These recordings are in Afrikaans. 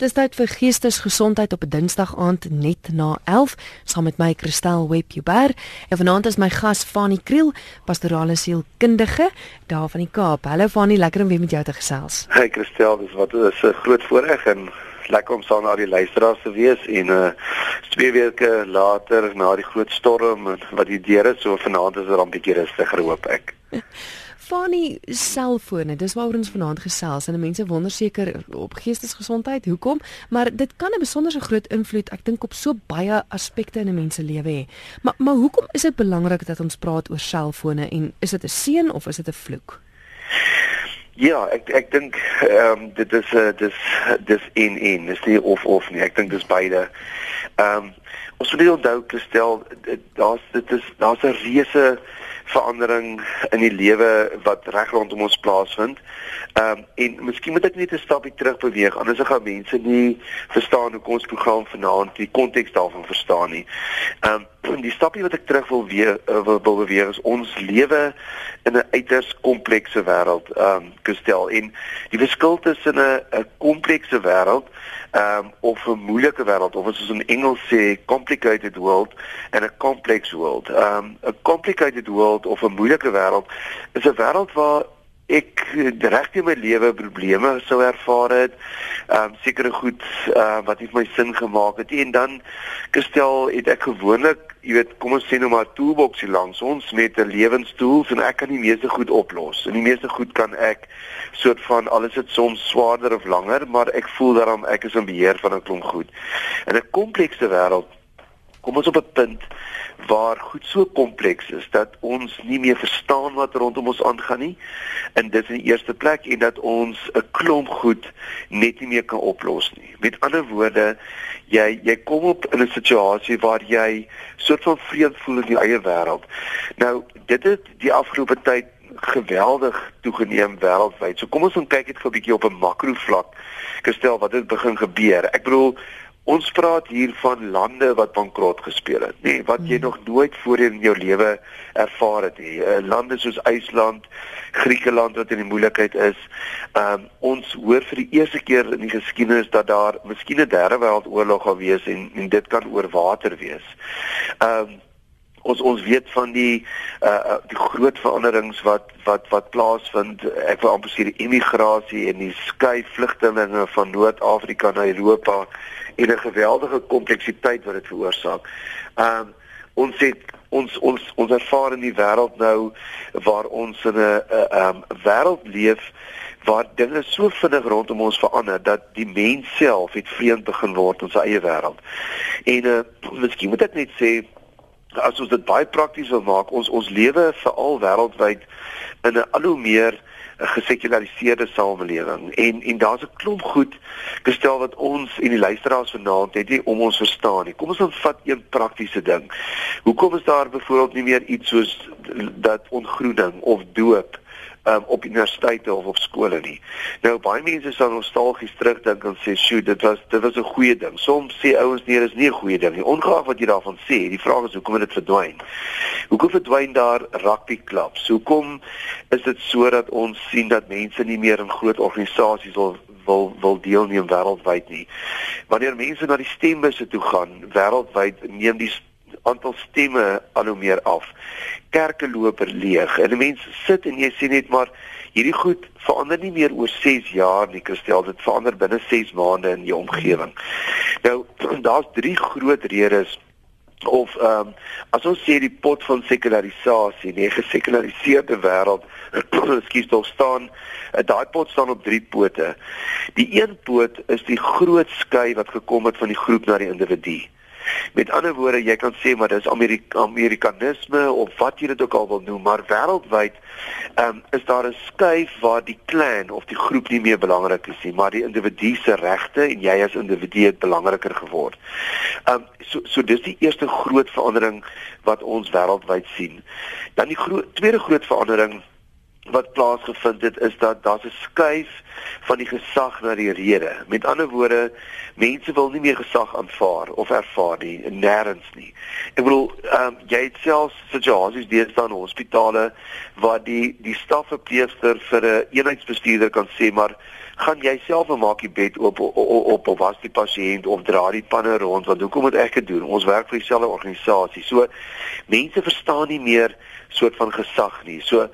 Dis tyd vir geestesgesondheid op 'n Dinsdag aand net na 11 saam met my Christel Webber. En vanaand is my gas Fanie Kriel, pastorale sielkundige daar van die Kaap. Hallo Fanie, lekker om weer met jou te gesels. Hey Christel, dis wat is 'n groot voorreg en lekker om saam na die luisteraars te wees en uh twee weke later na die groot storm wat die deure so vanaand is er dan 'n bietjie rustiger hoop ek. Fanie selfone, dis waaroor ons vanaand gesels en mense wonder seker op geestesgesondheid, hoekom? Maar dit kan 'n besonderse groot invloed, ek dink op so baie aspekte in 'n mens se lewe hê. Maar maar hoekom is dit belangrik dat ons praat oor selfone en is dit 'n seën of is dit 'n vloek? Ja, ek ek dink ehm um, dit is 'n uh, dis dis in in, dis nie of of nie. Ek dink dis beide. Ehm um, ons moet onthou gestel daar's dit is daar's 'n reuse verandering in die lewe wat reg rondom ons plaasvind. Ehm um, en miskien moet ek net 'n stapie terug beweeg anders gaan mense nie verstaan hoe ons program vanaand die konteks daarvan verstaan nie. Ehm um, die stapie wat ek terug wil weer uh, wil, wil beweeg is ons lewe in 'n uiters komplekse wêreld ehm um, gestel en die verskil tussen 'n 'n komplekse wêreld ehm um, of 'n moeilike wêreld of as ons in Engels sê complicated world en 'n complex world. Ehm um, 'n complicated world of 'n moeilike wêreld is 'n wêreld waar ek regtig my lewe probleme sou ervaar het. Ehm um, sekere goed uh, wat nie vir my sin gemaak het nie en dan gestel het ek gewoonlik jy weet, kom ons sê nou maar toolboxie langs ons met 'n lewenstools en ek kan die meeste goed oplos. En die meeste goed kan ek soort van alles dit soms swaarder of langer, maar ek voel daarom ek is in beheer van 'n klomp goed. In 'n komplekse wêreld kom ons op 'n punt waar goed so kompleks is dat ons nie meer verstaan wat rondom ons aangaan nie. En dit in die eerste plek en dat ons 'n klomp goed net nie meer kan oplos nie. Met ander woorde, jy jy kom op in 'n situasie waar jy soort van vrede voel in die eie wêreld. Nou, dit het die afgelope tyd geweldig toegeneem wêreldwyd. So kom ons gaan kyk net vir 'n bietjie op 'n makro vlak. Gestel wat het begin gebeur. Ek bedoel Ons praat hier van lande wat bankrot gespeel het, nê, nee, wat jy hmm. nog nooit voorheen in jou lewe ervaar het nie. Uh, lande soos IJsland, Griekeland wat in die moeilikheid is. Um ons hoor vir die eerste keer in die geskiedenis dat daar miskien 'n derde wêreldoorlog gaan wees en en dit kan oor water wees. Um ons ons weet van die uh die groot veranderings wat wat wat plaasvind ek wil amper sê die immigrasie en die skei vlugtelinge van Noord-Afrika na Europa en 'n geweldige kompleksiteit wat dit veroorsaak. Um ons het ons ons ons ervaar in die wêreld nou waar ons in 'n um wêreld leef waar dinge so vinnig rondom ons verander dat die mens self het vreemd begin word in sy eie wêreld. En uh miskien moet ek net sê as ons dit baie prakties wil maak, ons ons lewe veral wêreldwyd in 'n al hoe meer gesekulariseerde samelewing en en daar's 'n klomp goed gestel wat ons en die luisteraars vanaand het nie om ons verstaan nie. Kom ons vat een praktiese ding. Hoekom is daar byvoorbeeld nie meer iets soos dat ontgroening of doop um, op universiteite of op skole nie. Nou baie mense sal nostalgies terugdink en sê, "Sjoe, dit was dit was 'n goeie ding." Soms sê ouens nee, dit is nie 'n goeie ding nie. Ongeag wat jy daarvan sê, die vraag is hoekom het dit verdwyn? Hoekom verdwyn daar rugby klubs? Hoekom is dit sodat ons sien dat mense nie meer in groot organisasies wil wil wil deelneem wêreldwyd nie. Wanneer mense na die stembusse toe gaan wêreldwyd, neem die aantal stemme al hoe meer af. Kerke loop er leeg. En mense sit en jy sien net maar hierdie goed verander nie meer oor 6 jaar nie, Christel, dit verander binne 6 maande in jou omgewing. Nou daar's drie groot redes of ehm um, as ons sê die pot van sekularisasie, die gesekulariseerde wêreld, skuis tog staan, uh, daai pot staan op drie pote. Die een poot is die groot skei wat gekom het van die groep na die individu. Met ander woorde, jy kan sê maar dis Amerika Amerikanisme of wat jy dit ook al wil noem, maar wêreldwyd ehm um, is daar 'n skuif waar die klan of die groep nie meer belangrik is nie, maar die individu se regte en jy as individu het belangriker geword. Ehm um, so so dis die eerste groot verandering wat ons wêreldwyd sien. Dan die groot tweede groot verandering wat plaasgevind het is dat daar's 'n skuif van die gesag na die rede. Met ander woorde, mense wil nie meer gesag aanvaar of ervaar nie, nêrens nie. Ek bedoel, ehm um, jy het selfs situasies deesdae in hospitale waar die die stafverpleegster vir 'n eenheidsbestuurder kan sê maar gaan jy self maak die bed op op op, op was die pasiënt of dra die panne rond want hoekom moet ek dit doen? Ons werk vir dieselfde organisasie. So mense verstaan nie meer soort van gesag nie. So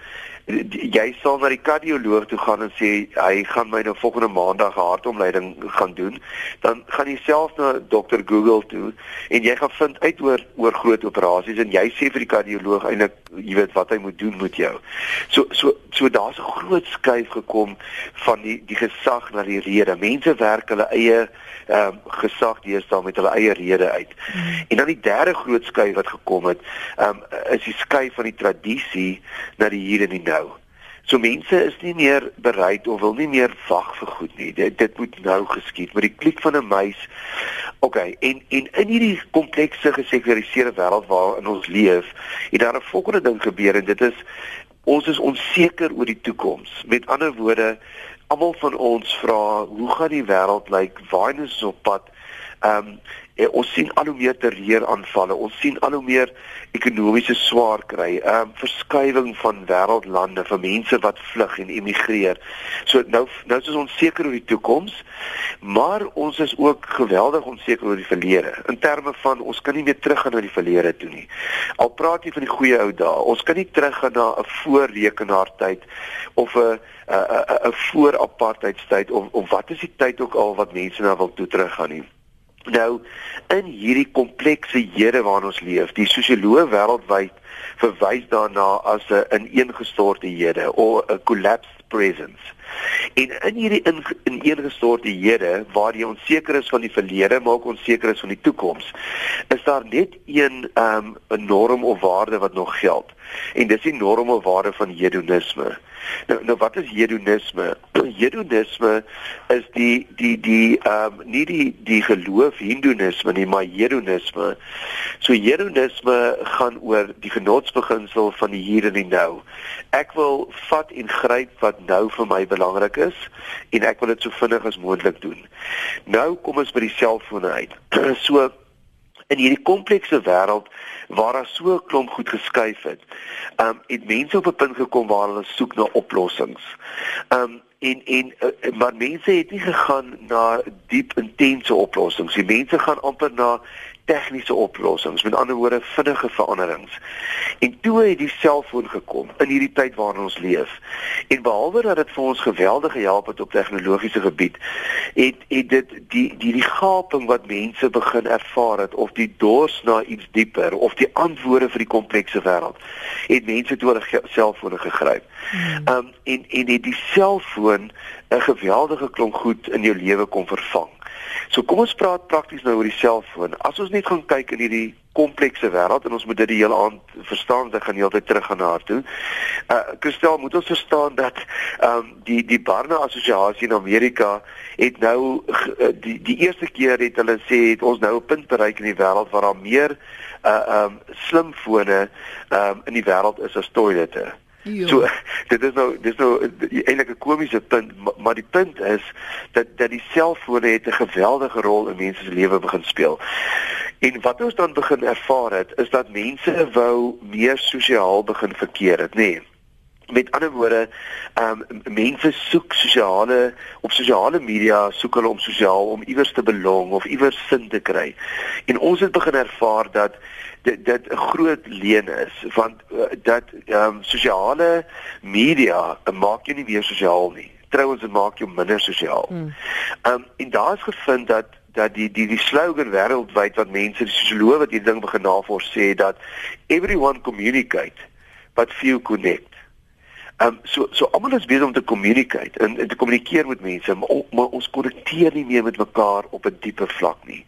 jy sal na die kardioloog toe gaan en sê hy gaan my nou volgende maandag 'n hartomleiding gaan doen, dan gaan jy self na dokter Google toe en jy gaan vind uit oor oor groot operasies en jy sê vir die kardioloog eintlik jy weet wat hy moet doen met jou. So so so daar's 'n groot skuif gekom van die die gesag na die rede. Mense werk hulle eie ehm um, gesag deesdae met hulle eie rede uit. Hmm. En dan die derde groot skuif wat gekom het, ehm um, is die skuif van die tradisie na die hier en die nou. So mense is nie meer bereid of wil nie meer wag vir goed nie. Dit dit moet nou geskied met die klik van 'n muis. OK, en en in hierdie komplekse gesekulariseerde wêreld waarin ons leef, het daar 'n volgende ding gebeur en dit is ons is onseker oor die toekoms. Met ander woorde, almal van ons vra, hoe gaan die wêreld lyk? Waar is ons op pad? Ehm um, ons sien al hoe meer terreuraanvalle. Ons sien al hoe meer ekonomiese swaar kry. Ehm um, verskuiwing van wêreldlande vir mense wat vlug en emigreer. So nou nou is ons onseker oor die toekoms, maar ons is ook geweldig onseker oor die verlede. In terme van ons kan nie meer teruggaan na die verlede toe nie. Al praat jy van die goeie ou dae, ons kan nie teruggaan na 'n voorrekenaartyd of 'n 'n 'n voor apartheidstyd of of wat is die tyd ook al wat mense nou wil toe teruggaan nie. Nou in hierdie komplekse hede waarin ons leef, die sosioloë wêreldwyd verwys daarna as 'n ineengestorte hede of 'n collapsed presence. En in hierdie ineengestorte hede waar jy onseker is van die verlede, maar ook onseker is van die toekoms, is daar net een um 'n norm of waarde wat nog geld. En dis die norm of waarde van hedonisme. Nou nou wat is hedonisme? Hedonisme is die die die ehm um, nie die die geloof hindoenisme nie, maar hedonisme. So hedonisme gaan oor die genotsbeginsel van die hier en die nou. Ek wil vat en gryp wat nou vir my belangrik is en ek wil dit so vinnig as moontlik doen. Nou kom ons by die selfone uit. so in hierdie komplekse wêreld waar daar so 'n klomp goed geskuif het. Um het mense op 'n punt gekom waar hulle soek na oplossings. Um en en uh, maar mense het nie gegaan na diep intense oplossings. Die mense gaan amper na tegniese oplossings, met ander woorde vinnige veranderings. En toe het die selfoon gekom in hierdie tyd waarin ons leef. En behalwe dat dit vir ons geweldig gehelp het op tegnologiese gebied, het het dit die die die gaping wat mense begin ervaar het of die dors na iets dieper of die antwoorde vir die komplekse wêreld, het mense toe hulle selfone gegryp. Hmm. Um en en het die selfoon 'n geweldige klomp goed in jou lewe kom vervang. So kom ons praat prakties nou oor die selfoon. As ons net gaan kyk in hierdie komplekse wêreld en ons moet dit die hele aand verstaan, dan gaan jy altyd terug gaan na haar toe. Uh Christel, moet ons verstaan dat ehm um, die die Barna Assosiasie in Amerika het nou uh, die die eerste keer het hulle sê het ons nou 'n punt bereik in die wêreld waar daar meer uh ehm um, slimfone ehm um, in die wêreld is as toilette. Jo. So dit is nou dis nou eintlik 'n komiese punt maar die punt is dat dat die selfone het 'n geweldige rol in mense se lewe begin speel. En wat ons dan begin ervaar het is dat mense wou meer sosiaal begin verkeer het, nê. Nee. Met ander woorde, ehm um, mense soek sosiale op sosiale media soek hulle om sosiaal om iewers te belong of iewers sin te kry. En ons het begin ervaar dat dit dit 'n groot leen is want uh, dat ehm um, sosiale media uh, maak jou nie meer sosiaal nie. Trouwens dit maak jou minder sosiaal. Hmm. Ehm um, en daar is gevind dat dat die die die slogan wêreldwyd wat mense die sosioloë wat hierdie ding begin navors sê dat everyone communicate but few connect. Ehm um, so so almal is besig om te communicate en, en te kommunikeer met mense maar, maar ons konnekteer nie meer met mekaar op 'n dieper vlak nie.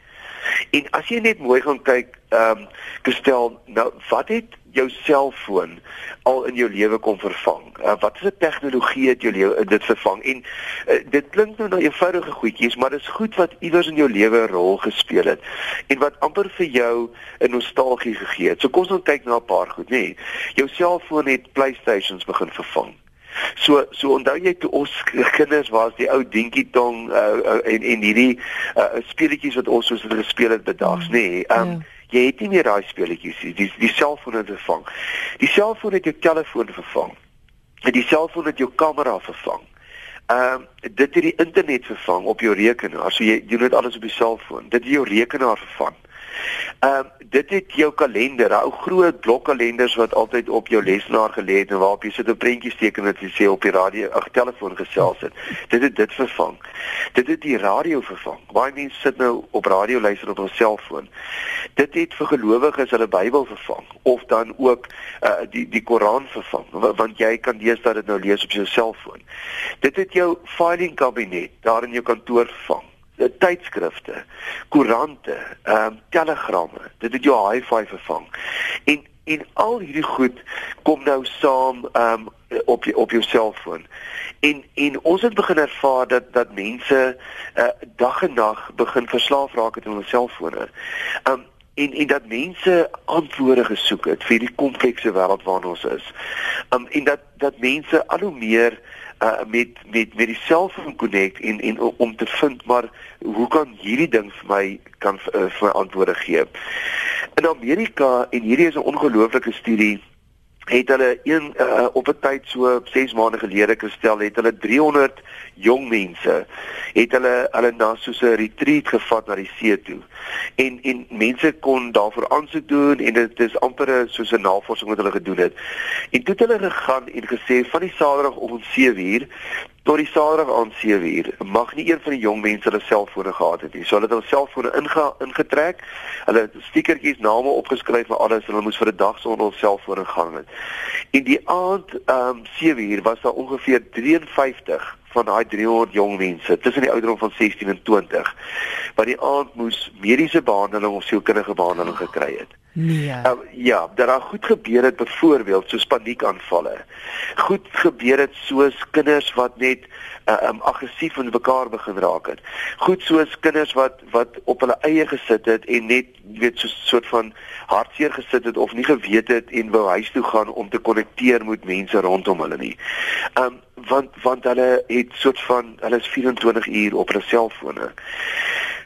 En as jy net mooi gaan kyk, ehm um, gestel, nou wat het jou selfoon al in jou lewe kom vervang? Uh, wat is 'n tegnologie het jou lewe dit vervang? En uh, dit klink nou na eenvoudige goedjies, maar dit is goed wat iewers in jou lewe 'n rol gespeel het en wat amper vir jou 'n nostalgie gegee het. So kom ons kyk na 'n paar goed, nê. Nee, jou selfoon het PlayStations begin vervang. So so onthou jy toe ons kinders was die ou dinkie tong uh, uh, en en hierdie uh, speletjies wat ons soos hulle gespeel het bedags nê. Nee, um, ja. Jy het nie meer daai speletjies nie. Die die selfoon het vervang. Die selfoon het jou telefoon vervang. En die selfoon het jou kamera vervang. Ehm uh, dit het die internet vervang op jou rekenaar. So jy doen dit alles op jou selfoon. Dit het jou rekenaar vervang. Ehm uh, dit het jou kalender, ou groot blokkalenders wat altyd op jou lesenaar gelê het en waarop jy sit 'n prentjie teken wat jy sê op die radio, ag telefoon gesels het. Dit het dit vervang. Dit het die radio vervang. Baie mense sit nou op radio luister op hul selfoon. Dit het vir gelowiges hulle Bybel vervang of dan ook uh, die die Koran vervang want jy kan deesdae dit nou lees op jou selfoon. Dit het jou filing kabinet daar in jou kantoor vervang tydskrifte, koerante, ehm um, telegramme. Dit het jou hi-fi vervang. En en al hierdie goed kom nou saam ehm um, op op jou selfoon. En en ons het begin ervaar dat dat mense uh, dag en nag begin verslaaf raak aan hulle selfone. Ehm um, en en dat mense antwoorde gesoek het vir die komplekse wêreld waarin ons is. Um en dat dat mense al hoe meer uh, met met met die selfoon connect en en om te vind maar hoe kan hierdie ding vir my kan uh, vir my antwoorde gee. In Amerika en hierdie is 'n ongelooflike studie het hulle een uh, op 'n tyd so 6 maande gelede gestel het hulle 300 jong mense het hulle hulle na so 'n retreat gevat na die see toe. En en mense kon daarvoor aansoek doen en dit is amper soos 'n navorsing wat hulle gedoen het. En toe het hulle gegaan en gesê van die saterdag om 7uur tot die saterdag aan 7uur mag nie een van die jong mense hulle selfone gehad het nie. So hulle het hulle selfone inge, ingetrek. Hulle het stiekertjies name opgeskryf vir alles en hulle moes vir 'n dag sonder hul selfone gaan het. En die aand ehm um, 7uur was daar ongeveer 53 van daai 300 jong mense tussen die ouderdom van 16 en 20 wat die aand moes mediese behandeling of sielkundige behandeling gekry het. Nee. Uh, ja, dat daar goed gebeur het byvoorbeeld soos paniekaanvalle. Goed gebeur het soos kinders wat net uh, um aggressief met mekaar begin raak het. Goed soos kinders wat wat op hulle eie gesit het en net weet so 'n soort van hartseer gesit het of nie geweet het en wou huis toe gaan om te konnekteer met mense rondom hulle nie. Um want want hulle het soort van hulle is 24 uur op hulle selfone.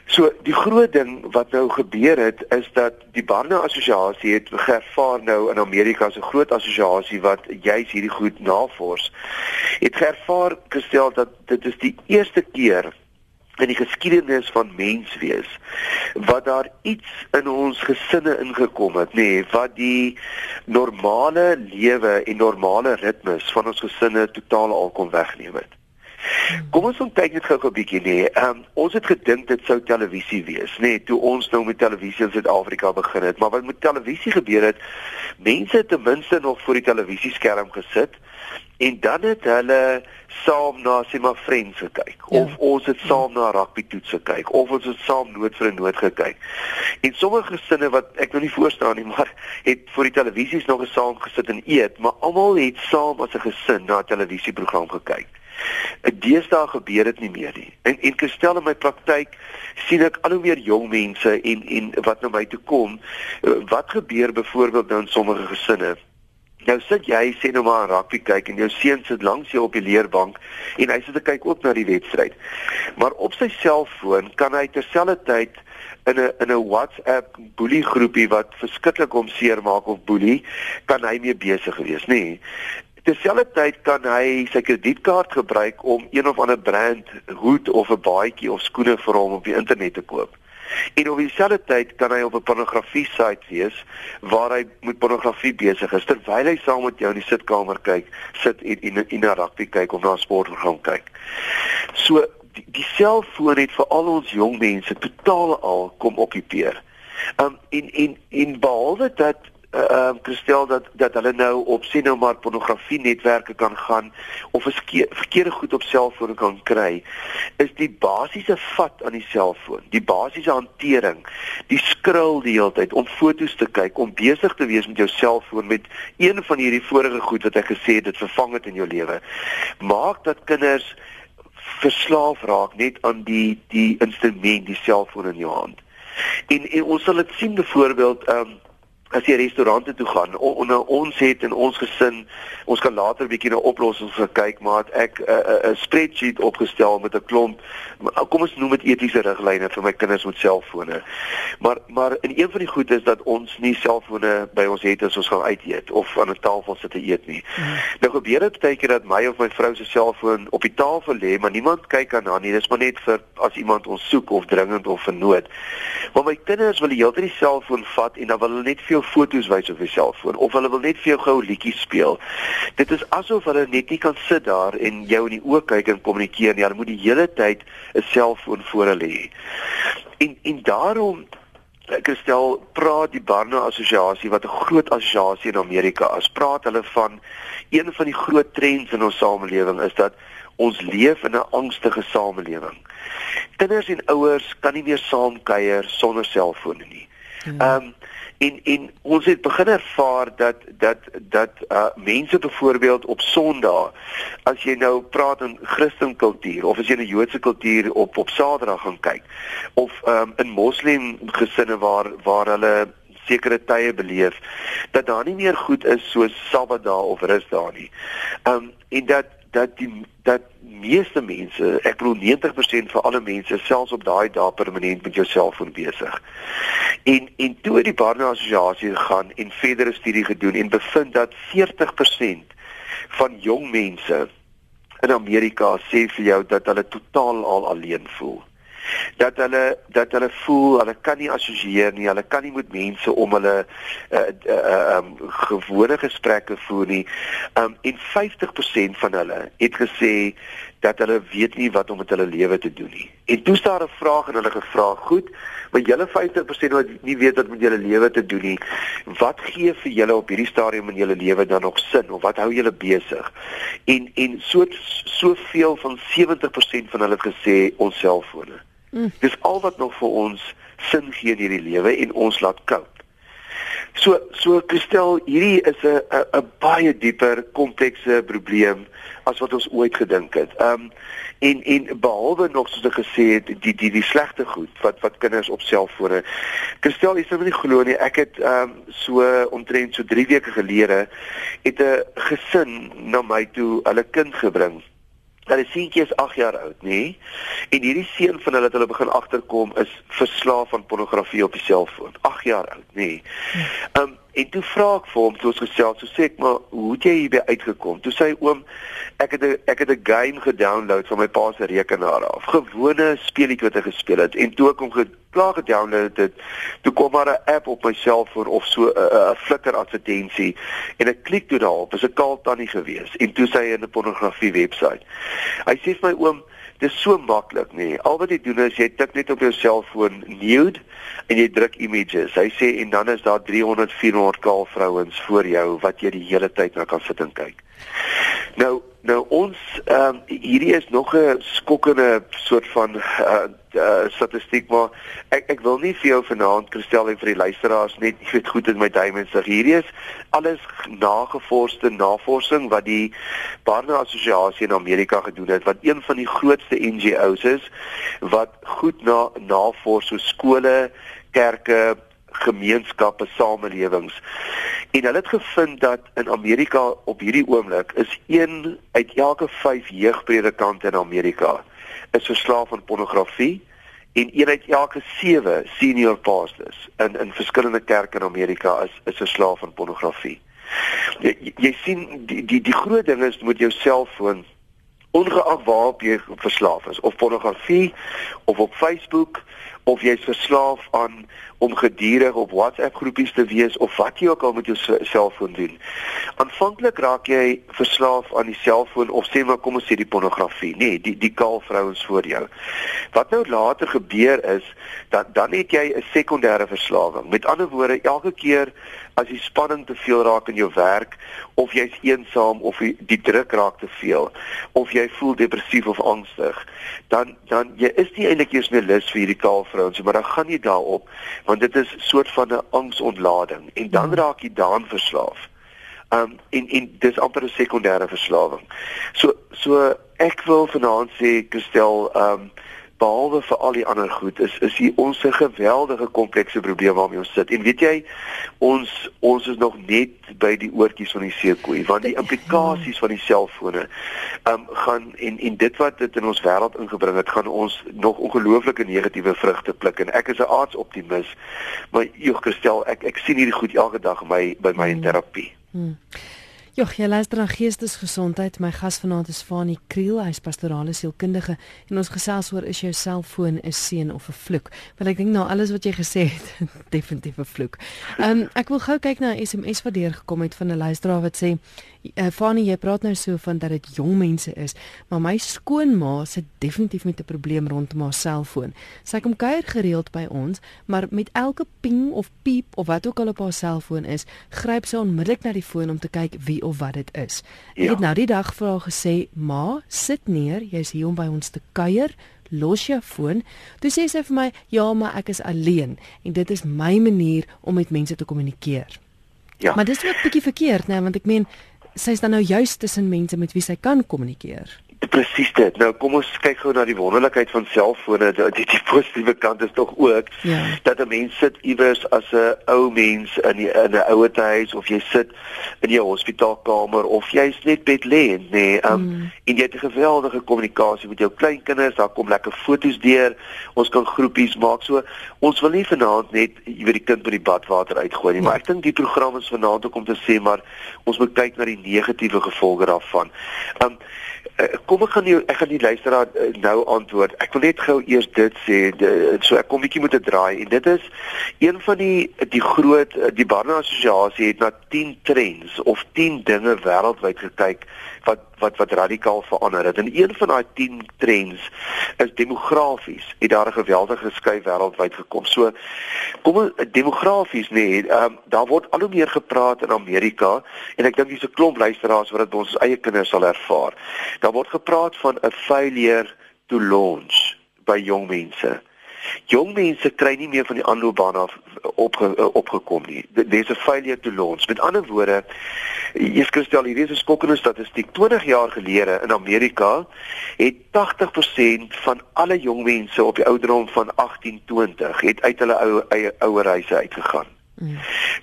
So die groot ding wat nou gebeur het is dat die Barna Assosiasie het geervaar nou in Amerika se groot assosiasie wat juis hierdie goed navors. Het geervaar gestel dat dit is die eerste keer in die geskiedenis van menswees wat daar iets in ons gesinne ingekom het nê nee, wat die normale lewe en normale ritmes van ons gesinne totaal al kon wegneem het. Kom ons kyk net gou 'n bietjie nee. Ehm um, ons het gedink dit sou televisie wees, nê, nee, toe ons nou met televisie in Suid-Afrika begin het. Maar wat met televisie gebeur het, mense het ten minste nog voor die televisieskerm gesit en dan het hulle saam na sê maar Friends gekyk ja. of ons het saam na rugby toets gekyk of ons het saam nood vir 'n nood gekyk. En sommige gesinne wat ek nou nie voorstaan nie, maar het voor die televisies nog gesaam gesit en eet, maar almal het saam as 'n gesin na 'n televisieprogram gekyk. Deesdae gebeur dit nie meer nie. En en gestel in my praktyk sien ek al hoe meer jong mense en en wat na my toe kom, eh, wat gebeur byvoorbeeld nou in sommige gesinne? Nou sit jy sê nou maar rugby kyk en jou seun sit langs jou op die leerbank en hy sit te kyk ook na die wedstryd. Maar op sy selfoon kan hy terselfdertyd in 'n in 'n WhatsApp boelie groepie wat verskriklik hom seermaak of boelie, kan hy mee besig wees, nê? Nee. Terselfdertyd kan hy sy kredietkaart gebruik om een of ander brand hoed of 'n baadjie of skoene vir hom op die internet te koop. En op dieselfde tyd kan hy op 'n pornografie site wees waar hy met pornografie besig is terwyl hy saam met jou in die sitkamer kyk, sit en in 'n rugby kyk of na 'n sportprogram kyk. So die, die selfoon het vir al ons jong mense totaal al kom okkupeer. Um en en en behalwe dat ehm uh, gestel dat dat hulle nou op sien nou maar pornografie netwerke kan gaan of 'n verkeerde goed op selfone kan kry is die basiese vat aan die selfoon die basiese hantering die skril die hele tyd om fotos te kyk om besig te wees met jou selfoon met een van hierdie vorige goed wat ek gesê het dit vervang het in jou lewe maak dat kinders verslaaf raak net aan die die instrument die selfoon in jou hand. En, en ons sal dit sien byvoorbeeld ehm um, as jy restaurante toe gaan on, on, ons het in ons gesin ons kan later 'n bietjie na oplossings kyk maar ek 'n uh, 'n uh, spreadsheet opgestel met 'n klomp kom ons noem dit etiese riglyne vir my kinders met selfone maar maar in een van die goed is dat ons nie selfone by ons het as ons gaan uit eet of aan 'n tafel sit te eet nie. Mm. nou gebeur dit baie keer dat my of my vrou se selfoon op die tafel lê maar niemand kyk aan haar nie. Dis maar net vir as iemand ons soek of dringend of vir nood. Maar my kinders wil die hele tyd die selfoon vat en dan wil hulle net veel foto's wys op die selfoon of hulle wil net vir jou gou liedjies speel. Dit is asof hulle net nie kan sit daar en jou in die oë kyk en kommunikeer nie. Hulle moet die hele tyd 'n selfoon voor hulle hê. En en daarom ek stel praat die Barno Assosiasie wat 'n groot assosiasie in Amerika is. Praat hulle van een van die groot trends in ons samelewing is dat ons leef in 'n angstige samelewing. Kinders en ouers kan nie meer saam kuier sonder selfone nie. Hmm. Ehm um, en en ons het begin ervaar dat dat dat uh mense byvoorbeeld op Sondag as jy nou praat in Christen kultuur of as jy 'n Joodse kultuur op op Saterdag gaan kyk of um in Moslem gesinne waar waar hulle sekere tye beleef dat daar nie meer goed is soos Sabbatdag of Rusdag nie. Um en dat dat die dat meeste mense, ek bedoel 90% van alle mense selfs op daai dae permanent met jou selfoon besig. En en toe die Barna Assosiasie gegaan en verdere studie gedoen en bevind dat 40% van jong mense in Amerika sê vir jou dat hulle totaal al alleen voel dat hulle dat hulle voel hulle kan nie assosieer nie, hulle kan nie met mense om hulle uh, uh, uh, um, gewone gesprekke voer nie. Um en 50% van hulle het gesê dat hulle weet nie wat om met hulle lewe te doen nie. En toe staar 'n vraag en hulle gevra, "Goed, maar julle 50% wat nie weet wat met julle lewe te doen nie, wat gee vir julle op hierdie stadium in julle lewe dan nog sin of wat hou julle besig?" En en so soveel van 70% van hulle het gesê ons selfone. Mm. Dis al wat nog vir ons sin gee in hierdie lewe en ons laat koud. So so Christel, hierdie is 'n 'n baie dieper komplekse probleem as wat ons ooit gedink het. Um en en behalwe nog soos ek gesê het die die die slegte goed wat wat kinders op selfone. Christel, jy sou nie glo nie, ek het um so omtrent so 3 weke gelede het 'n gesin na my toe hulle kind gebring Hulle seentjie is 8 jaar oud, nê? En hierdie seun van hulle het hulle begin agterkom is verslaaf aan pornografie op die selfoon. 8 jaar oud, nê? Ehm um, en toe vra ek vir hom, toe ons gesels, so sê ek maar, hoe het jy hierby uitgekom? Toe sê hy oom, ek het 'n ek het 'n game gedownload van my pa se rekenaar af. Gewone speletjie wat hy gespeel het en toe ek hom geklaar gedownload het, toe kom maar 'n app op my selfoon of so 'n flikker advertensie en ek klik toe daarop. Is 'n kaal tannie gewees en toe sê hy in 'n pornografie webwerf. Hy sê vir my oom Dit is so maklik nie. Al wat jy doen is jy tik net op jou selfoon nude en jy druk images. Hy sê en dan is daar 300 400 kaal vrouens voor jou wat jy die hele tyd na kan sit en kyk. Nou nou ons ehm um, hierdie is nog 'n skokkende soort van uh, uh, statistiek maar ek ek wil nie vir jou vanaand Christel en vir die luisteraars net jy weet goed in my duime sê hierdie is alles nagevorsde navorsing wat die Barna Assosiasie in Amerika gedoen het wat een van die grootste NGO's is wat goed na navors so skole kerke gemeenskappe, samelewings. En hulle het gevind dat in Amerika op hierdie oomblik is een uit elke 5 jeugpredikante in Amerika is verslaaf aan pornografie en een uit elke 7 senior pastors in in verskillende kerke in Amerika is is verslaaf aan pornografie. Jy, jy sien die die die groot ding is met jou selfoon ongeag waarop jy verslaaf is of pornografie of op Facebook of jy's verslaaf aan om gedurig op WhatsApp groepies te wees of wat jy ook al met jou selfoon doen. Aanvanklik raak jy verslaaf aan die selfoon of sê maar kom ons sê die pornografie, nee, die die kaal vrouens voor jou. Wat nou later gebeur is dat dan het jy 'n sekondêre verslawing. Met ander woorde, elke keer as die spanning te veel raak in jou werk of jy's eensaam of die, die druk raak te veel of jy voel depressief of angstig dan dan jy is nie eintlik eers meer lus vir hierdie kaalvrouens maar dan gaan jy daarop want dit is soort van 'n angsontlading en dan hmm. raak jy daan verslaaf. Um en en dis amper 'n sekondêre verslawing. So so ek wil vanaand sê Christel um behalwe vir al die ander goed is is hier ons 'n geweldige komplekse probleem waarmee ons sit. En weet jy, ons ons is nog net by die oortjies van die seekoei want die implikasies van die selfone um, gaan en en dit wat dit in ons wêreld ingebring het, gaan ons nog ongelooflike negatiewe vrugte pluk en ek is 'n aardsoptimis. Maar joh, Christel, ek ek sien hierdie goed elke dag by by my in hmm. terapie. Hmm. Ja, jy luister na Geestesgesondheid. My gas vanaand is Fanie Kriel, hy's pastorale sielkundige en ons gesels oor is jou selfoon 'n seën of 'n vloek? Want ek dink nou alles wat jy gesê het, definitief 'n vloek. Ehm um, ek wil gou kyk na 'n SMS wat deurgekom het van 'n luisteraar wat sê uh, Fanie, jy praat nou so van dat dit jong mense is, maar my skoonma sit definitief met 'n probleem rondom haar selfoon. Sy kom kuier gereeld by ons, maar met elke ping of piep of wat ook al op haar selfoon is, gryp sy onmiddellik na die foon om te kyk of wat dit is. Ek ja. het nou die dag vir haar gesê, "Ma, sit neer, jy's hier om by ons te kuier." los jou foon. Toe sê sy vir my, "Ja, maar ek is alleen en dit is my manier om met mense te kommunikeer." Ja. Maar dis ook 'n bietjie verkeerd, né, want ek meen sy is dan nou juist tussen mense met wie sy kan kommunikeer. Presies dit. Nou kom ons kyk gou na die wonderlikheid van selfone. Die, die positiewe kant is tog ook ja. dat 'n mens sit iewers as 'n ou mens in die, in 'n ouer huis of jy sit in jou hospitaalkamer of jy's net bedlê, nê. Nee, um, mm. En jy het 'n geweldige kommunikasie met jou kleinkinders. Daar kom lekker foto's deur. Ons kan groepies maak. So ons wil nie vanaand net jy weet die kind met die badwater uitgooi nie, ja. maar ek dink die program is vanaand ook om te sê maar ons moet kyk na die negatiewe gevolge daarvan. Um kom ek gaan nie ek gaan die luisteraar eh, nou antwoord. Ek wil net gou eers dit sê, de, so ek kom bietjie moet draai en dit is een van die die groot die Barna Assosiasie het na 10 trends of 10 dinge wêreldwyd gekyk wat wat wat radikaal verander het. En een van daai 10 trends is demografies. Het daar 'n geweldige skuif wêreldwyd gekom. So kom demografies nê, nee, um, daar word al hoe meer gepraat in Amerika en ek dink dis 'n klomp luisteraars wat dit ons eie kinders sal ervaar. Daar word gepraat van 'n failure to launch by jong mense. Jong mense kry nie meer van die aanloopbaan af opge, opgekom nie. There's a failure to launch. Met ander woorde, Jesus Christel, hierdie is 'n skokkende statistiek. 20 jaar gelede in Amerika het 80% van alle jong mense op die ouderdom van 18-20 het uit hulle ou eie ouer huise uitgegaan. Mm.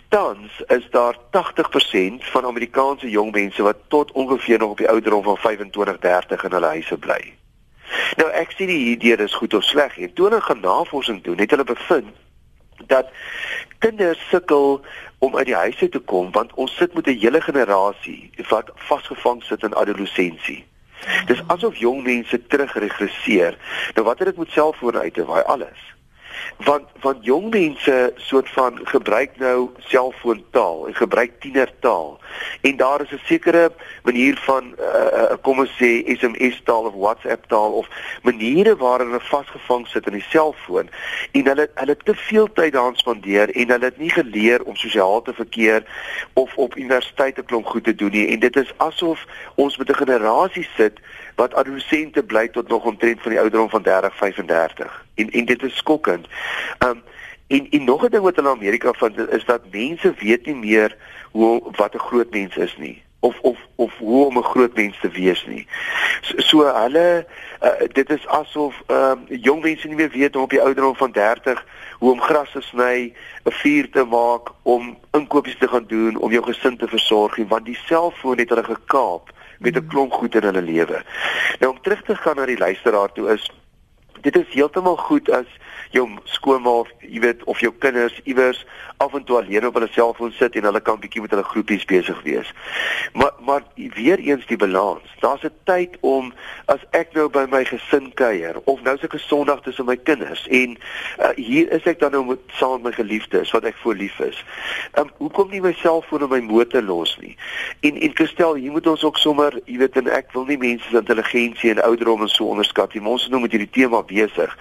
Tans is daar 80% van Amerikaanse jong mense wat tot ongeveer nog op die ouderdom van 25-30 in hulle huise bly. Nou ek sê die idee is goed of sleg nie. Toe hulle gaan navorsing doen, het hulle bevind dat kinders sukkel om uit die huis uit te kom want ons sit met 'n hele generasie wat vasgevang sit in adolessensie. Dis asof jong mense terugregresseer. Nou wat het dit met selfone uit te waai alles? want want jong mense soort van gebruik nou selfoontaal en gebruik tienertaal en daar is 'n sekere manier van uh, kom ons sê SMS taal of WhatsApp taal of maniere waarin hulle vasgevang sit in die selfoon. En hulle hulle te veel tyd daaraan spandeer en hulle het nie geleer om sosiaal te verkeer of op universiteit 'n klomp goed te doen nie. En dit is asof ons met 'n generasie sit wat adolessente bly tot nog omtrent van die ouderdom van 30 35 en en dit is skokkend. Um en en nog 'n ding wat in Amerika vind is dat mense weet nie meer hoe wat 'n groot mens is nie of of of hoe om 'n groot mens te wees nie. So, so hulle uh, dit is asof um jong mense nie meer weet om op die ouderdom van 30 hoe om gras te sny, 'n vuur te maak, om inkopies te gaan doen, om jou gesin te versorg, want die selfoon het hulle gekaap met 'n klomp goed in hulle lewe. Nou om terug te gaan na die luisteraar toe is dit is heeltemal goed as jou skoonma of jy weet of jou kinders iewers af en toe alleen op hulle selfoon sit en hulle kan bietjie met hulle groepies besig wees. Maar maar weer eens die balans. Daar's 'n tyd om as ek nou by my gesin kuier of nou 'n Sondag tussen my kinders en uh, hier is ek dan nou met saam met my geliefdes wat ek voor lief is. Um, hoekom nie my selfoon op my motor los nie? En en Christel, hier moet ons ook sommer, jy weet en ek wil nie mense se intelligensie en ouderdom en so onderskat nie. Ons moet nou met hierdie tema besig.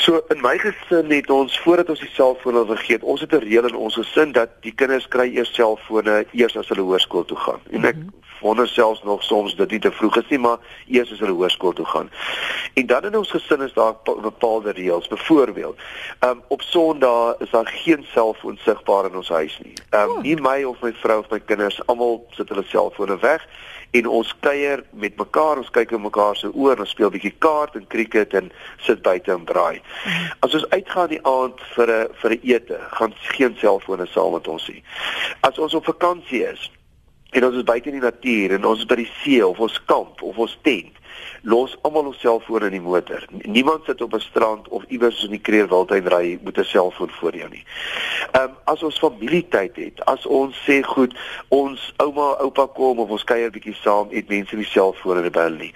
So in my gesin het ons voordat ons die selfone vergeet, ons het 'n reël in ons gesin dat die kinders kry eers selfone eers as hulle hoërskool toe gaan. En ek mm -hmm. Wonder selfs nog soms dit nie te vroeg is nie, maar eers as hulle hoërskool toe gaan. En dan in ons gesin is daar bepaalde reëls. Byvoorbeeld, um, op Sondae is daar geen selfoon sigbaar in ons huis nie. Um, nie my of my vrou of my kinders, almal sit hulle selfone weg en ons kuier met mekaar, ons kyk in mekaar se oë, ons speel bietjie kaart en cricket en sit buite en braai. Mhm. As ons uitgaan die aand vir 'n vir 'n ete, gaan geen selfone saam met ons nie. As ons op vakansie is en ons is buite in die natuur en ons is by die see of ons kamp of ons tent, los almal ons selfone in die motor. Niemand sit op 'n strand of iewers in die Kreerwildtuin ry met 'n selfoon voor jou nie. Ehm um, as ons familietyd het, as ons sê goed, ons ouma, oupa kom of ons kuier bietjie saam, het mense nie selfone in hulle nie.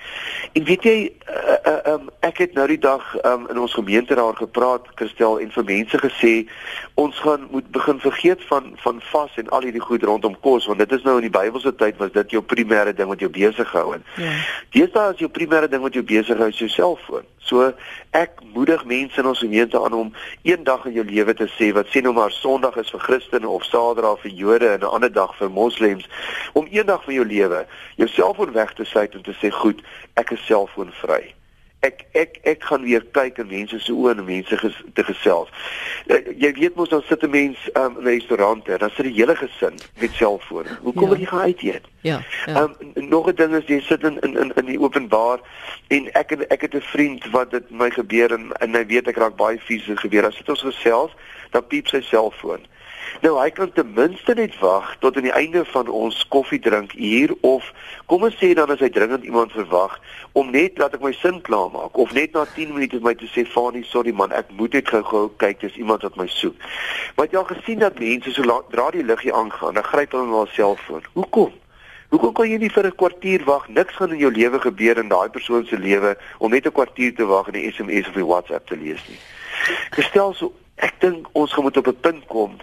En weet jy, ehm uh, uh, um, ek het nou die dag um, in ons gemeente daar gepraat, Christel, en vir mense gesê ons gaan moet begin vergeet van van vas en al hierdie goed rondom kos, want dit is nou in die Bybelse tyd was dit jou primêre ding wat jou besig gehou het. Ja. Deesdae is jou primêre ding wat jou besig hou is jou selfoon. So ek moedig mense in ons gemeente aan om eendag in jou lewe te sê wat sê nou maar Sondag is vir Christene of Saterdag vir Jode en 'n ander dag vir Moslems om eendag van jou lewe jou selfoon weg te sluit en te sê goed, ek is selfoonvry ek ek ek gaan weer kyk in mense se oë en mense ges, te gesels. Uh, jy weet mos dan sit 'n mens um, in 'n restaurant en dan sit die hele gesin met selfone. Hoe kom ja. jy gaan uit eet? Ja. ja. Um, nog 'n ding is jy sit in in in die openbaar en ek en ek het 'n vriend wat dit my gebeur en en hy weet ek raak baie vies gebeur. As dit ons gesels, dan piep sy selfoon. Nou hy kan ten minste net wag tot aan die einde van ons koffiedrink uur of kom ons sê dan as hy dringend iemand verwag om net laat ek my sin klaar maak of net na 10 minute my te sê Fani sorry man ek moet net gou-gou kyk dis iemand wat my soek. Want jy al gesien dat mense so laat dra die liggie aangaan dan gryp hulle na hulle selfoon. Hoekom? Hoekom kan jy nie vir 'n kwartier wag? Niks gaan in jou lewe gebeur in daai persoon se lewe om net 'n kwartier te wag en 'n SMS of 'n WhatsApp te lees nie. Gestel so, ek dink ons moet op 'n punt kom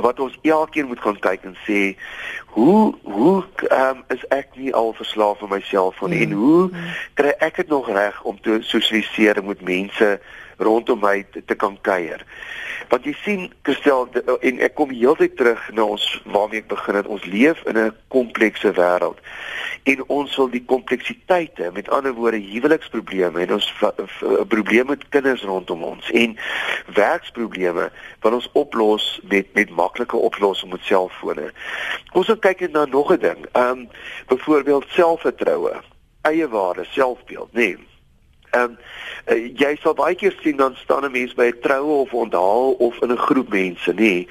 wat ons elkeen moet gaan kyk en sê hoe hoe um, is ek nie al verslaaf aan myself van mm. en hoe mm. kry ek dit nog reg om te sosialiseer met mense rondom my te, te kan kuier. Want jy sien Christel en ek kom heeltyd terug na ons waarmee ek begin het. Ons leef in 'n komplekse wêreld. En ons wil die kompleksiteite, met ander woorde huweliksprobleme en ons probleme met kinders rondom ons en werksprobleme wat ons oplos met met maklike oplossings met selfone. Ons wil kyk na nog 'n ding. Ehm um, byvoorbeeld selfvertroue, eie waarde, selfbeeld, nee Ehm um, uh, jy sal baie keer sien dan staan 'n mens by 'n troue of onthaal of in 'n groep mense, nê.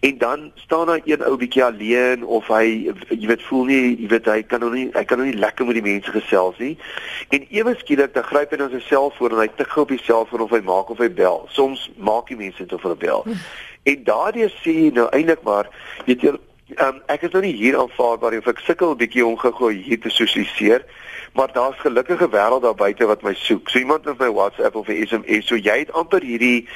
En dan staan daar een ou bietjie alleen of hy jy weet voel nie, jy weet hy kan nog nie hy kan nog nie lekker met die mense gesels nie. En ewe skielik dan gryp hy na sy selfoon en hy tik gou op die selfoon of hy maak of hy bel. Soms maak die mense dit of hulle bel. En daardie sê jy nou eintlik maar weet jy um, ek is nou nie hier aanvaarbaar of ek sukkel bietjie om gou hier te sosialiseer maar daar's gelukkige wêreld daar buite wat my soek. So iemand met my WhatsApp of 'n SMS, so jy het amper hierdie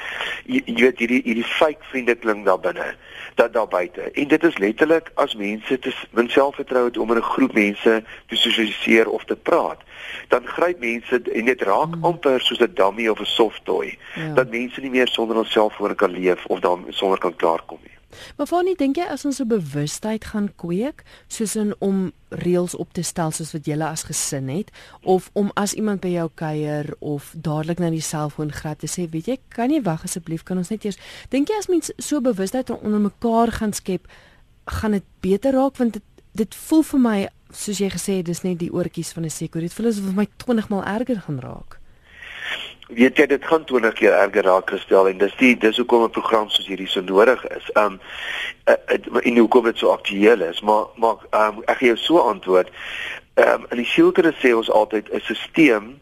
jy, jy weet hierdie hierdie fake vriende klink daar binne, dat daar buite. En dit is letterlik as mense te min selfvertroue het om in 'n groep mense te sosialiseer of te praat, dan gryp mense en dit raak hmm. amper soos 'n dummy of 'n soft toy, ja. dat mense nie meer sonder hulself voor kan leef of dan sonder kan klaarkom nie. Maar Fanny, dink jy as ons 'n bewustheid gaan kweek, soos in om reëls op te stel soos wat julle as gesin het, of om as iemand by jou kuier of dadelik na die selfoon gryp te sê, weet jy, kan jy wag asseblief, kan ons net eers dink jy as mens so bewustheid onder mekaar gaan skep, gaan dit beter raak want dit dit voel vir my soos jy gesê het, dis net die oortjies van 'n seker. Dit voel asof vir my 20 maal erger gaan raak weet jy dit gaan 20 keer erger raak gestel en dis die dis hoekom 'n program soos hierdie so nodig is. Um uh, en hoekom dit so aktueel is. Maar maar um ek gee jou so antwoord. Um in die sielkunde sê ons altyd 'n stelsel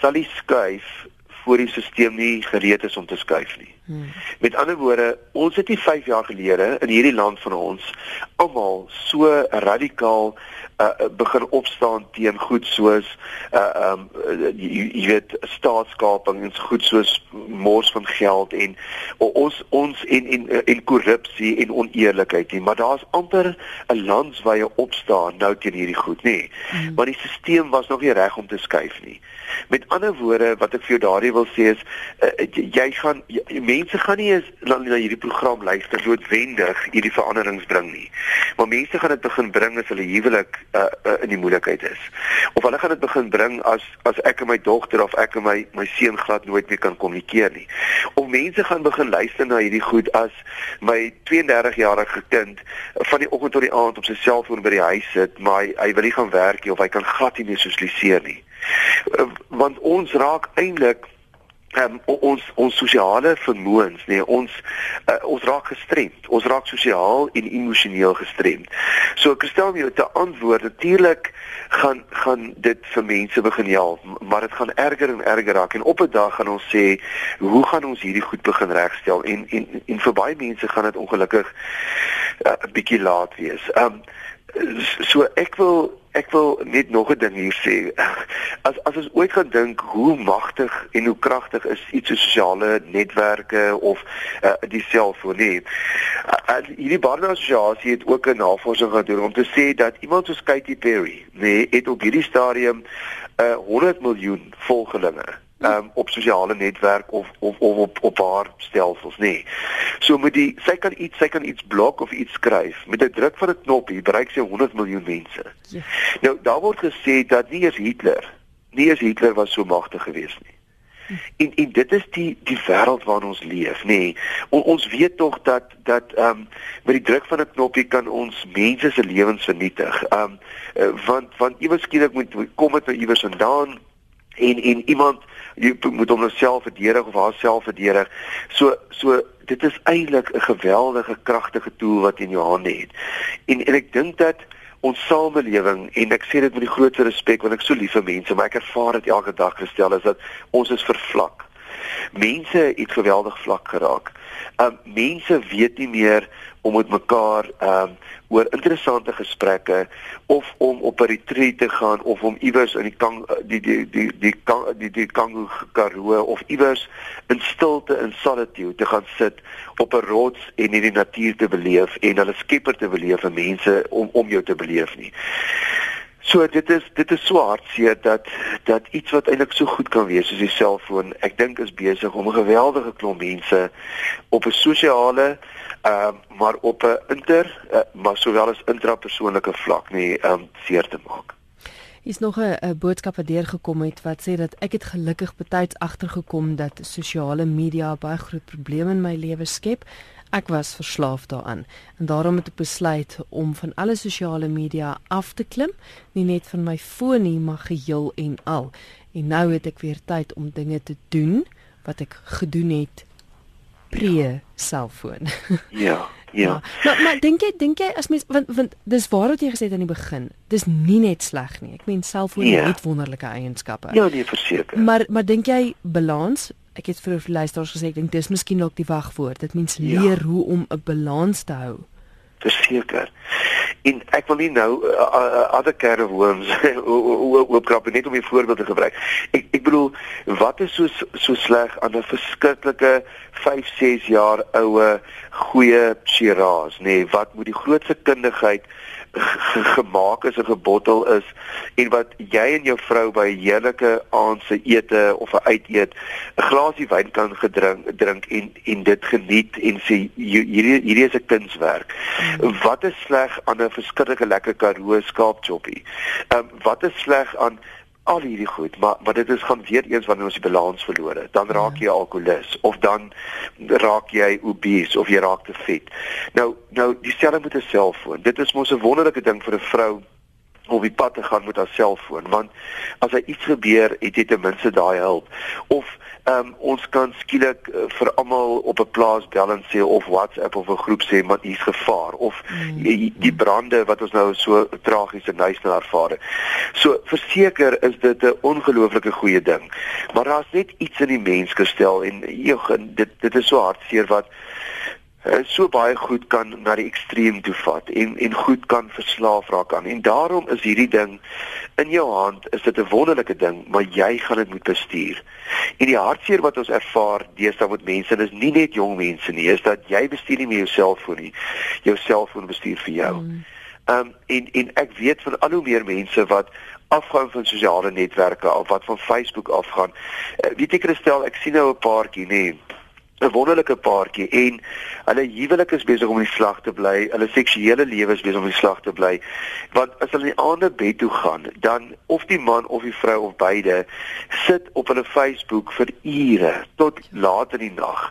sal nie skuif voor die stelsel nie gereed is om te skuif nie. Hmm. Met ander woorde, ons het nie 5 jaar gelede in hierdie land van ons almal so radikaal uh, begin opstaan teen goed soos uh um jy, jy weet staatskaping en goed soos mors van geld en ons ons en en en korrupsie en oneerlikheid nie. Maar daar's amper 'n landswye opstaan nou teen hierdie goed nê mm. maar die stelsel was nog nie reg om te skuif nie. Met ander woorde wat ek vir jou daardie wil sê is uh, jy gaan jy, mense gaan nie eens na, na hierdie program luister noodwendig hierdie veranderings bring nie. Maar mense gaan dit begin bring as hulle huwelik uh, uh, in die moeilikheid is. Of hulle gaan dit begin bring as as ek en my dogter of ek en my my seun glad nooit meer kan kommunikeer nie. Of mense gaan begin luister na hierdie goed as my 32 jarige kind van die oggend tot die aand op sy selfoon by die huis sit, maar hy, hy wil nie gaan werk nie of hy kan glad nie meer sosialiseer nie. Uh, want ons raak eintlik um, ons ons sosiale vermoëns nê nee, ons uh, ons raak gestremd. Ons raak sosiaal en emosioneel gestremd. So ek stel my te antwoord natuurlik gaan gaan dit vir mense begin help maar dit gaan erger en erger raak. En op 'n dag gaan ons sê hoe gaan ons hierdie goed begin regstel? En en en vir baie mense gaan dit ongelukkig uh, 'n uh, bietjie laat wees. Um, so ek wil ek wil net nog 'n ding hier sê. As as ons ooit gaan dink hoe magtig en hoe kragtig is iets so sosiale netwerke of uh, die selfoon nie. Uh, hierdie Barna Assosiasie het ook 'n navorsing gedoen om te sê dat iemand soos Katy Perry, nee, het op hierdie stadium uh, 100 miljoen volgelinge um, op sosiale netwerk of of of op op haar stelsels nê. Nee. So met die sy kan iets sy kan iets blok of iets skryf met 'n druk van 'n knoppie bereik sy 100 miljoen mense. Ja. Nou daar word gesê dat nie eens Hitler nie eens Hitler was so magtig geweest nie. En en dit is die die wêreld waarin ons leef, nê. Nee. On, ons weet tog dat dat ehm um, met die druk van 'n knoppie kan ons mense se lewens vernietig. Ehm um, uh, want want iewers skielik moet kom dit nou iewers vandaan en en iemand jy moet hom nou self verdedig of haarself verdedig. So so dit is eintlik 'n geweldige kragtige tool wat in jou hande het. En en ek dink dat ons samelewing en ek sê dit met die grootste respek want ek so lief vir mense, maar ek ervaar dit elke dag gestel is dat ons is vervlak. Mense het geweldig vlak geraak. Um mense weet nie meer om met mekaar um oor interessante gesprekke of om op 'n retreat te gaan of om iewers in die kang die die die die kang die die Kango Karoo of iewers in stilte in solitude te gaan sit op 'n rots en in die natuur te beleef en hulle skepper te beleef en mense om om jou te beleef nie. So dit is dit is so hartseer dat dat iets wat eintlik so goed kan wees soos die selfoon, ek dink is besig om 'n geweldige klomp mense op 'n sosiale ehm uh, maar op 'n inter uh, maar sowel as intrapersoonlike vlak nie ehm um, seer te maak. Is nog 'n boodskap wat deurgekom het wat sê dat ek het gelukkig betyds agtergekom dat sosiale media baie groot probleme in my lewe skep. Ek was verslaaf daaraan en daarom het ek besluit om van alle sosiale media af te klim, nie net van my foon nie, maar geheel en al. En nou het ek weer tyd om dinge te doen wat ek gedoen het pre selfoon. Ja. Ja. Maar maar dink jy dink jy as mens want want dis waar wat jy gesê het aan die begin. Dis nie net sleg nie. Ek meen selfoon ja. het wonderlike eienskappe. Ja, nee, verseker. Maar maar dink jy balans? Ek het vir luisteraars gesê ek dink dis miskien dalk die wagwoord. Dit mens ja. leer hoe om 'n balans te hou verseker. En ek wil nie nou ander uh, care of worms oopkrap net om 'n voorbeeld te gebruik. Ek ek bedoel wat is so so sleg aan 'n verskriklike 5, 6 jaar oue goeie Shiraz, nê, nee, wat moet die grootste kundigheid gemaak is en gebottel is en wat jy en jou vrou by 'n heerlike aand se ete of 'n uiteet 'n glasie wyn kan gedrink drink en en dit geniet en sê hierdie hierdie is 'n kunswerk. Mm. Wat is sleg aan 'n verskillike lekker Karoo skaapchoppie? Ehm um, wat is sleg aan al hierdie goed, maar maar dit is gaan weer eens wanneer ons die balans verloor het. Dan raak jy alkolikus of dan raak jy obese of jy raak te vet. Nou nou dieselfde met 'n selfoon. Dit is mos 'n wonderlike ding vir 'n vrou op die pad te gaan met haar selfoon want as hy iets gebeur, het jy ten minste daai hulp. Of ehm um, ons kan skielik uh, vir almal op 'n plaas bel en sê of WhatsApp of 'n groep sê maar hier's gevaar of mm. die, die brande wat ons nou so tragies in huis nou ervaar. So verseker is dit 'n ongelooflike goeie ding. Maar daar's net iets in die mens gestel en joh, dit dit is so hartseer wat so baie goed kan na die ekstreem toe vat en en goed kan verslaaf raak aan. En daarom is hierdie ding in jou hand, is dit 'n wonderlike ding, maar jy gaan dit moet bestuur. En die hartseer wat ons ervaar deesdae met mense, dis nie net jong mense nie, is dat jy bestuur nie meer jou selfoon nie. Jou selfoon bestuur vir jou. Mm. Ehm um, en en ek weet van al hoe meer mense wat afgaan van sosiale netwerke of wat van Facebook afgaan. Uh, weet jy Christel, ek sien nou 'n paartjie nê. Nee, 'n wonderlike paartjie en hulle huwelik is besig om in die slag te bly, hulle seksuele lewe is besig om in die slag te bly. Want as hulle in die aande bed toe gaan, dan of die man of die vrou of beide sit op hulle Facebook vir ure tot laat in die nag.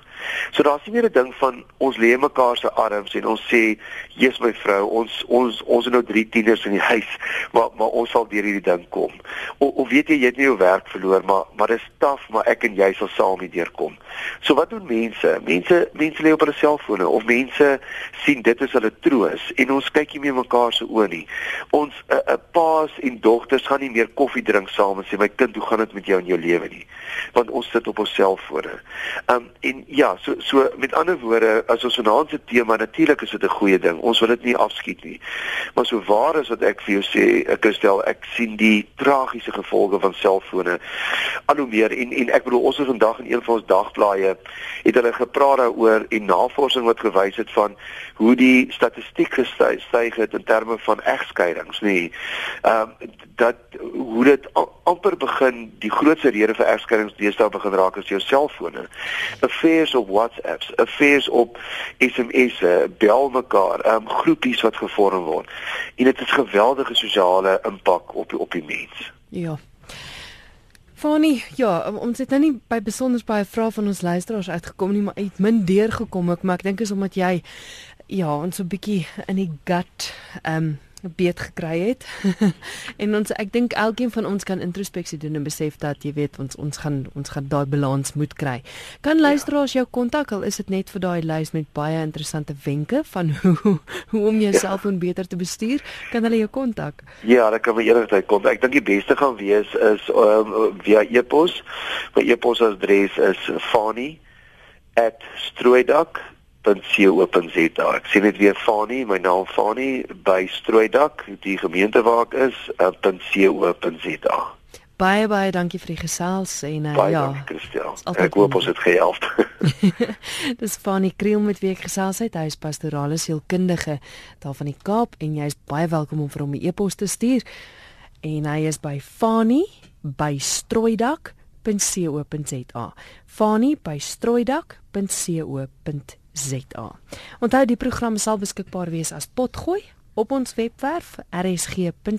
So daar's nie meer 'n ding van ons lê mekaar se arms en ons sê, "Jesus my vrou, ons ons ons het nou drie tieners in die huis, maar maar ons sal deur hierdie ding kom." O, of weet jy jy het nie jou werk verloor, maar maar dis taaf, maar ek en jy sal saam hierdeur kom. So wat doen mense? Mense mense lê op hulle selfone of mense sien dit is hulle troos en ons kyk nie meer mekaar se oë nie. Ons 'n uh, uh, paas en dogters gaan nie meer koffie drink saam en sê my kind, hoe gaan dit met jou in jou lewe nie? Want ons sit op ons selfone. Um en ja, so so met ander woorde, as ons vanaand se tema natuurlik is dit 'n goeie ding. Ons wil dit nie afskiet nie. Maar so waar is wat ek vir jou sê, ek stel ek sien die tragiese gevolge van selfone al hoe meer en en ek bedoel ons het vandag in een van ons dagblaaie het hulle gepraat daaroor en navorsing wat gewys het van hoe die statistiek gestyg het in terme van egskeidings, nê. Ehm um, dat hoe dit amper begin die grootste rede vir egskeidings deesdae begin raak is jou selfone. Affairs op WhatsApps, affairs op SMS'e, bel mekaar, ehm um, groepies wat gevorm word. En dit is geweldige sosiale impak op op die mens. Ja. Fanny, ja, ons het nou nie by besonder baie vrae van ons luisteraars uitgekom nie, maar uit min deurgekom ek, maar ek dink is omdat jy ja, ons so 'n bietjie in die gut ehm um, beet gekry het. en ons ek dink elkeen van ons kan introspeksie doen en besef dat jy weet ons ons gaan ons gaan daai balans moet kry. Kan luisteraars jou kontak al is dit net vir daai lys met baie interessante wenke van hoe hoe om jou selfoon ja. beter te bestuur, kan hulle jou kontak? Ja, hulle kan my enigstyd kontak. Ek dink die beste gaan wees is um, via e-pos. My e-posadres is fani@strooidak www.co.za. Ek sien dit weer Fani, my naam Fani by Strooidak, die gemeente waar ek is, uh, .co.za. Baie baie dankie vir die gesels en uh, baie ja. Dankie, Christel. Ek hoop ons het gehelp. Dis Fani Kriel met wie ek gesels het. Hy is pastorale sielkundige daar van die Kaap en jy is baie welkom om vir hom 'n e-pos te stuur. En hy is by Fani by strooidak.co.za. Fani by strooidak.co.za. ZA. Onthou die program sal beskikbaar wees as potgooi op ons webwerf rsg.co.za.